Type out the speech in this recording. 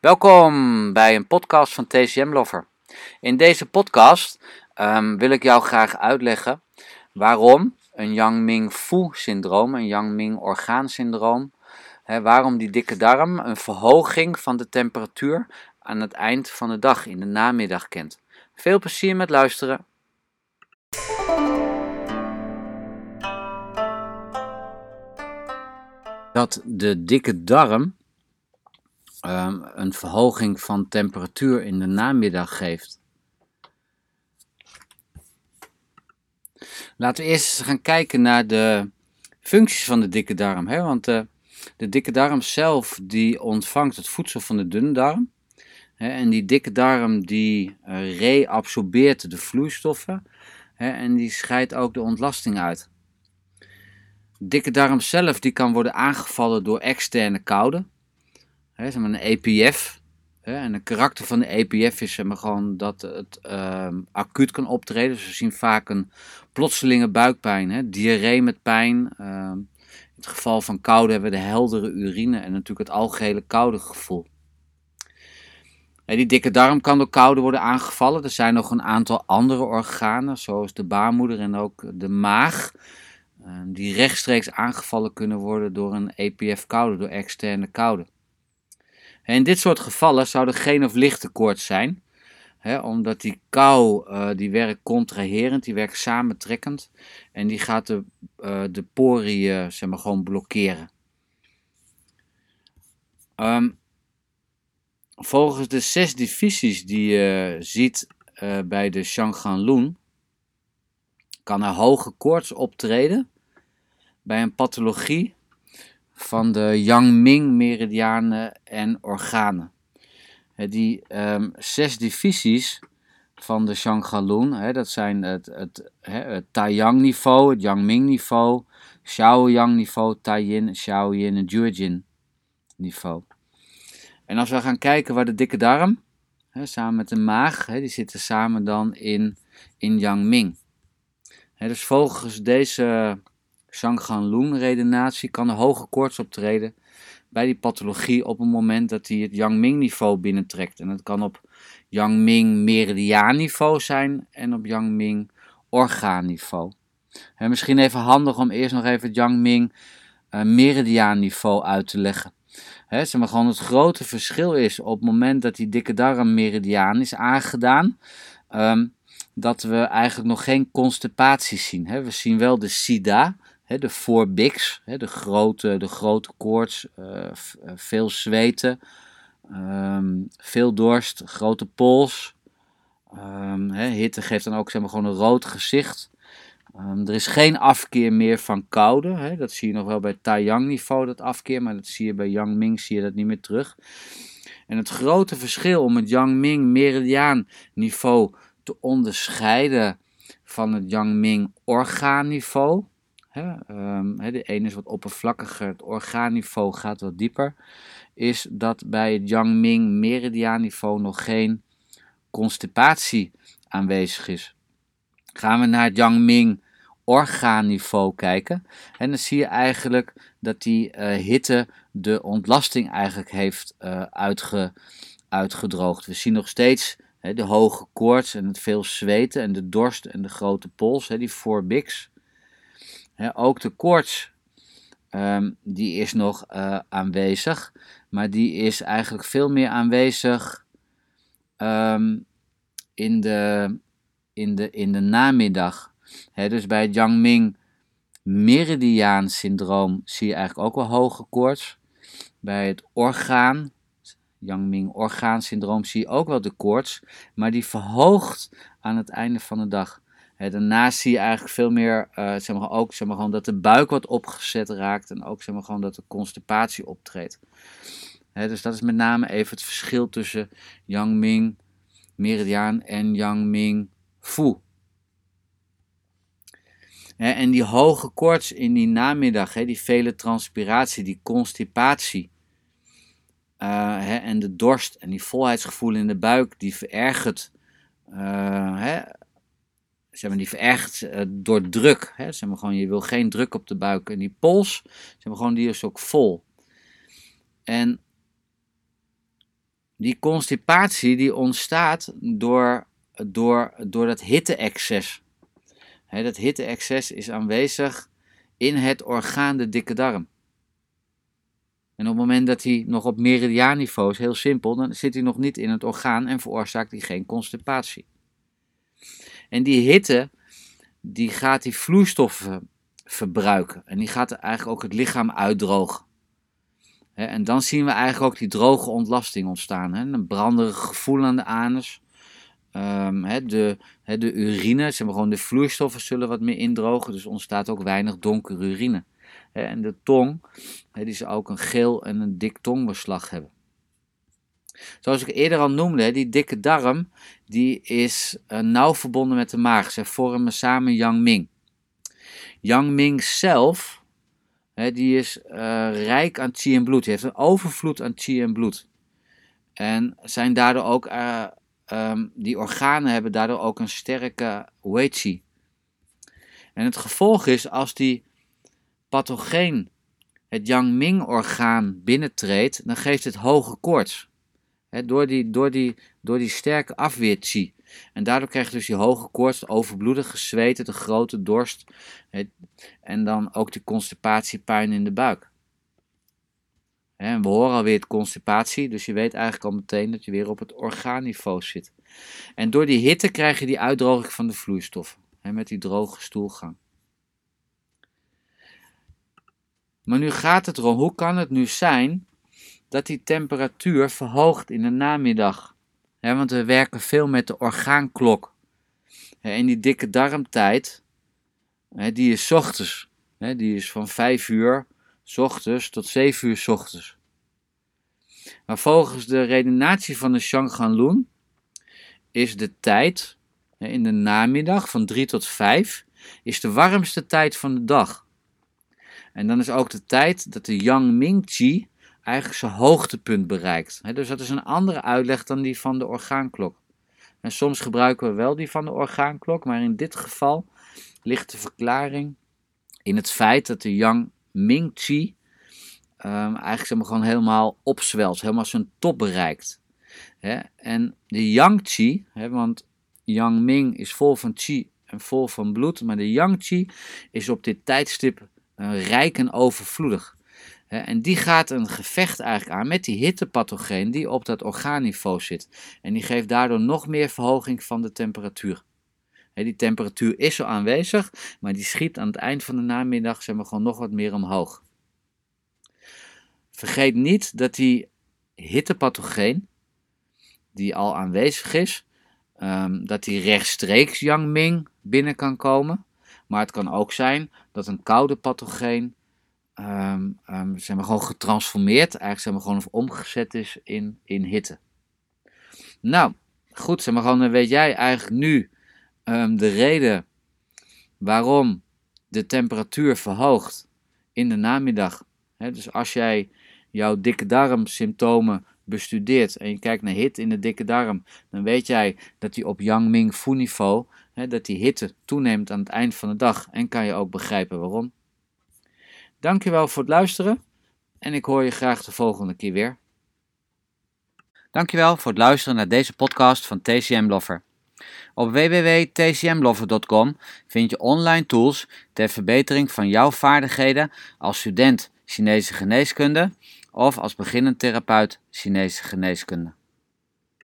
Welkom bij een podcast van TCM Lover. In deze podcast ehm, wil ik jou graag uitleggen waarom een Yang-Ming-Fu-syndroom, een Yang-Ming-orgaansyndroom, waarom die dikke darm een verhoging van de temperatuur aan het eind van de dag, in de namiddag, kent. Veel plezier met luisteren. Dat de dikke darm um, een verhoging van temperatuur in de namiddag geeft. Laten we eerst gaan kijken naar de functies van de dikke darm. Hè? Want uh, de dikke darm zelf die ontvangt het voedsel van de dunne darm. Hè? En die dikke darm die uh, reabsorbeert de vloeistoffen. Hè? En die scheidt ook de ontlasting uit. De dikke darm zelf die kan worden aangevallen door externe koude hè, zeg een EPF. Hè, en een karakter van de EPF is zeg gewoon dat het uh, acuut kan optreden. Dus we zien vaak een plotselinge buikpijn, diarree met pijn. Uh, in het geval van koude hebben we de heldere urine en natuurlijk het algehele koude gevoel. die dikke darm kan door koude worden aangevallen. Er zijn nog een aantal andere organen, zoals de baarmoeder en ook de maag, ehm, die rechtstreeks aangevallen kunnen worden door een EPF-koude, door externe koude. In dit soort gevallen zou er geen of lichte koorts zijn, hè, omdat die kou uh, die werkt contraherend, die werkt samentrekkend en die gaat de, uh, de poriën zeg maar, gewoon blokkeren. Um, volgens de zes divisies die je ziet bij de Shanghan kan er hoge koorts optreden bij een pathologie van de Yang-Ming-meridianen en organen. Die um, zes divisies van de Shanghalun, dat zijn het, het, het Taiyang-niveau, het Yang-Ming-niveau, Xiaoyang-niveau, Taiyin, Xiaoyin en Jurjin-niveau. En als we gaan kijken waar de dikke darm, samen met de maag, die zitten samen dan in, in Yang-Ming. dus volgens deze Shanghan-Lung-redenatie kan een hoge koorts optreden bij die pathologie op het moment dat hij het Yang-Ming-niveau binnentrekt. En dat kan op Yang-Ming-meridiaan-niveau zijn en op Yang-Ming-orgaan-niveau. Misschien even handig om eerst nog even het Yang-Ming-meridiaan-niveau uit te leggen. He, zeg maar gewoon het grote verschil is op het moment dat die dikke darm meridiaan is aangedaan, ehm, dat we eigenlijk nog geen constipatie zien. We zien wel de SIDA, de four bigs, de, grote, de grote koorts, uh, veel zweten, um, veel dorst, grote pols. Um, hitte geeft dan ook zeg maar, gewoon een rood gezicht. Um, er is geen afkeer meer van koude. Dat zie je nog wel bij Taiyang niveau, dat afkeer. Maar dat zie je bij Yang Ming zie je dat niet meer terug. En het grote verschil om het Yang Ming meridiaan niveau te onderscheiden van het Yang Ming orgaan niveau. Hè, um, de ene is wat oppervlakkiger, het orgaanniveau gaat wat dieper. Is dat bij het Yang-Ming meridiaanniveau nog geen constipatie aanwezig is. Gaan we naar het Yang-Ming orgaanniveau kijken. En dan zie je eigenlijk dat die uh, hitte de ontlasting eigenlijk heeft uitge, uitgedroogd. We zien nog steeds hè, de hoge koorts en het veel zweten en de dorst en de grote pols, hè, die 4 bigs ook de koorts, um, die is nog uh, aanwezig, maar die is eigenlijk veel meer aanwezig um, in, de, in, de, in de namiddag. He, dus bij het Yang-Ming meridiaan syndroom zie je eigenlijk ook wel hoge koorts. Bij het orgaan, Yang-Ming orgaan syndroom, zie je ook wel de koorts, maar die verhoogt aan het einde van de dag daarnaast zie je eigenlijk veel meer, uh, zeg maar, ook zeg maar, gewoon dat de buik wat opgezet raakt en ook zeg maar, gewoon dat de constipatie optreedt. dus dat is met name even het verschil tussen Yang Ming meridiaan en Yang Ming Fu. en die hoge koorts in die namiddag, die vele transpiratie, die constipatie uh, en de dorst en die volheidsgevoel in de buik, die verergert uh, zeg maar, die verergt uh, door druk. Hè? Zeg maar, gewoon, je wil geen druk op de buik. En die pols, zeg maar, gewoon, die is ook vol. En die constipatie die ontstaat door, door, door dat hitte-excess. dat hitte-excess is aanwezig in het orgaan de dikke darm. En op het moment dat hij nog op meridiaanniveau is, heel simpel, dan zit hij nog niet in het orgaan en veroorzaakt hij geen constipatie. En die hitte, die gaat die vloeistoffen verbruiken. En die gaat eigenlijk ook het lichaam uitdrogen. En dan zien we eigenlijk ook die droge ontlasting ontstaan. Een branderig gevoel aan de anus. Um, de, de urine, zeg maar gewoon de vloeistoffen zullen wat meer indrogen. Dus ontstaat ook weinig donkere urine. En de tong, die zal ook een geel en een dik tongbeslag hebben. Zoals ik eerder al noemde, die dikke darm, die is uh, nauw verbonden met de maag. Ze vormen samen Yang Ming. Yang Ming zelf, die is uh, rijk aan qi en bloed. Die heeft een overvloed aan qi en bloed. En zijn daardoor ook, uh, um, die organen hebben daardoor ook een sterke wei qi. En het gevolg is, als die pathogeen het Yang Ming orgaan binnentreedt, dan geeft het hoge koorts. Door, die, door, die, door die sterke afweer qi. En daardoor krijg je dus die hoge koorts, overbloedige zweten, de grote dorst. en dan ook die constipatiepijn in de buik. En we horen alweer het constipatie, dus je weet eigenlijk al meteen dat je weer op het orgaanniveau zit. En door die hitte krijg je die uitdroging van de vloeistoffen. met die droge stoelgang. Maar nu gaat het erom, hoe kan het nu zijn dat die temperatuur verhoogt in de namiddag? want we werken veel met de orgaanklok. in die dikke darmtijd, die is ochtends. die is van 5 uur ochtends tot 7 uur ochtends. Maar volgens de redenatie van de Shanghanlun is de tijd in de namiddag van 3 tot 5 is de warmste tijd van de dag. En dan is ook de tijd dat de Yang Ming Qi eigenlijk zijn hoogtepunt bereikt. dus dat is een andere uitleg dan die van de orgaanklok. En soms gebruiken we wel die van de orgaanklok, maar in dit geval ligt de verklaring in het feit dat de Yang Ming Qi um, eigenlijk gewoon helemaal opzwelt, helemaal zijn top bereikt. en de Yang Qi, want Yang Ming is vol van Qi en vol van bloed, maar de Yang Qi is op dit tijdstip uh, rijk en overvloedig. En die gaat een gevecht eigenlijk aan met die hittepathogeen die op dat orgaanniveau zit. En die geeft daardoor nog meer verhoging van de temperatuur. Die temperatuur is al aanwezig, maar die schiet aan het eind van de namiddag zeg maar, gewoon nog wat meer omhoog. Vergeet niet dat die hittepathogeen, die al aanwezig is, um, dat die rechtstreeks Yang binnen kan komen. Maar het kan ook zijn dat een koude pathogeen um, um, gewoon getransformeerd, eigenlijk zeg maar, gewoon omgezet is in, in hitte. Nou, goed, zeg maar, gewoon, dan weet jij eigenlijk nu um, de reden waarom de temperatuur verhoogt in de namiddag. dus als jij jouw dikke darmsymptomen bestudeert en je kijkt naar hitte in de dikke darm, dan weet jij dat die op Yang Ming Fu niveau, dat die hitte toeneemt aan het eind van de dag en kan je ook begrijpen waarom. Dankjewel voor het luisteren en ik hoor je graag de volgende keer weer. Dankjewel voor het luisteren naar deze podcast van TCM Lover. Op www.tcmlover.com vind je online tools ter verbetering van jouw vaardigheden als student Chinese geneeskunde of als beginnend therapeut Chinese geneeskunde.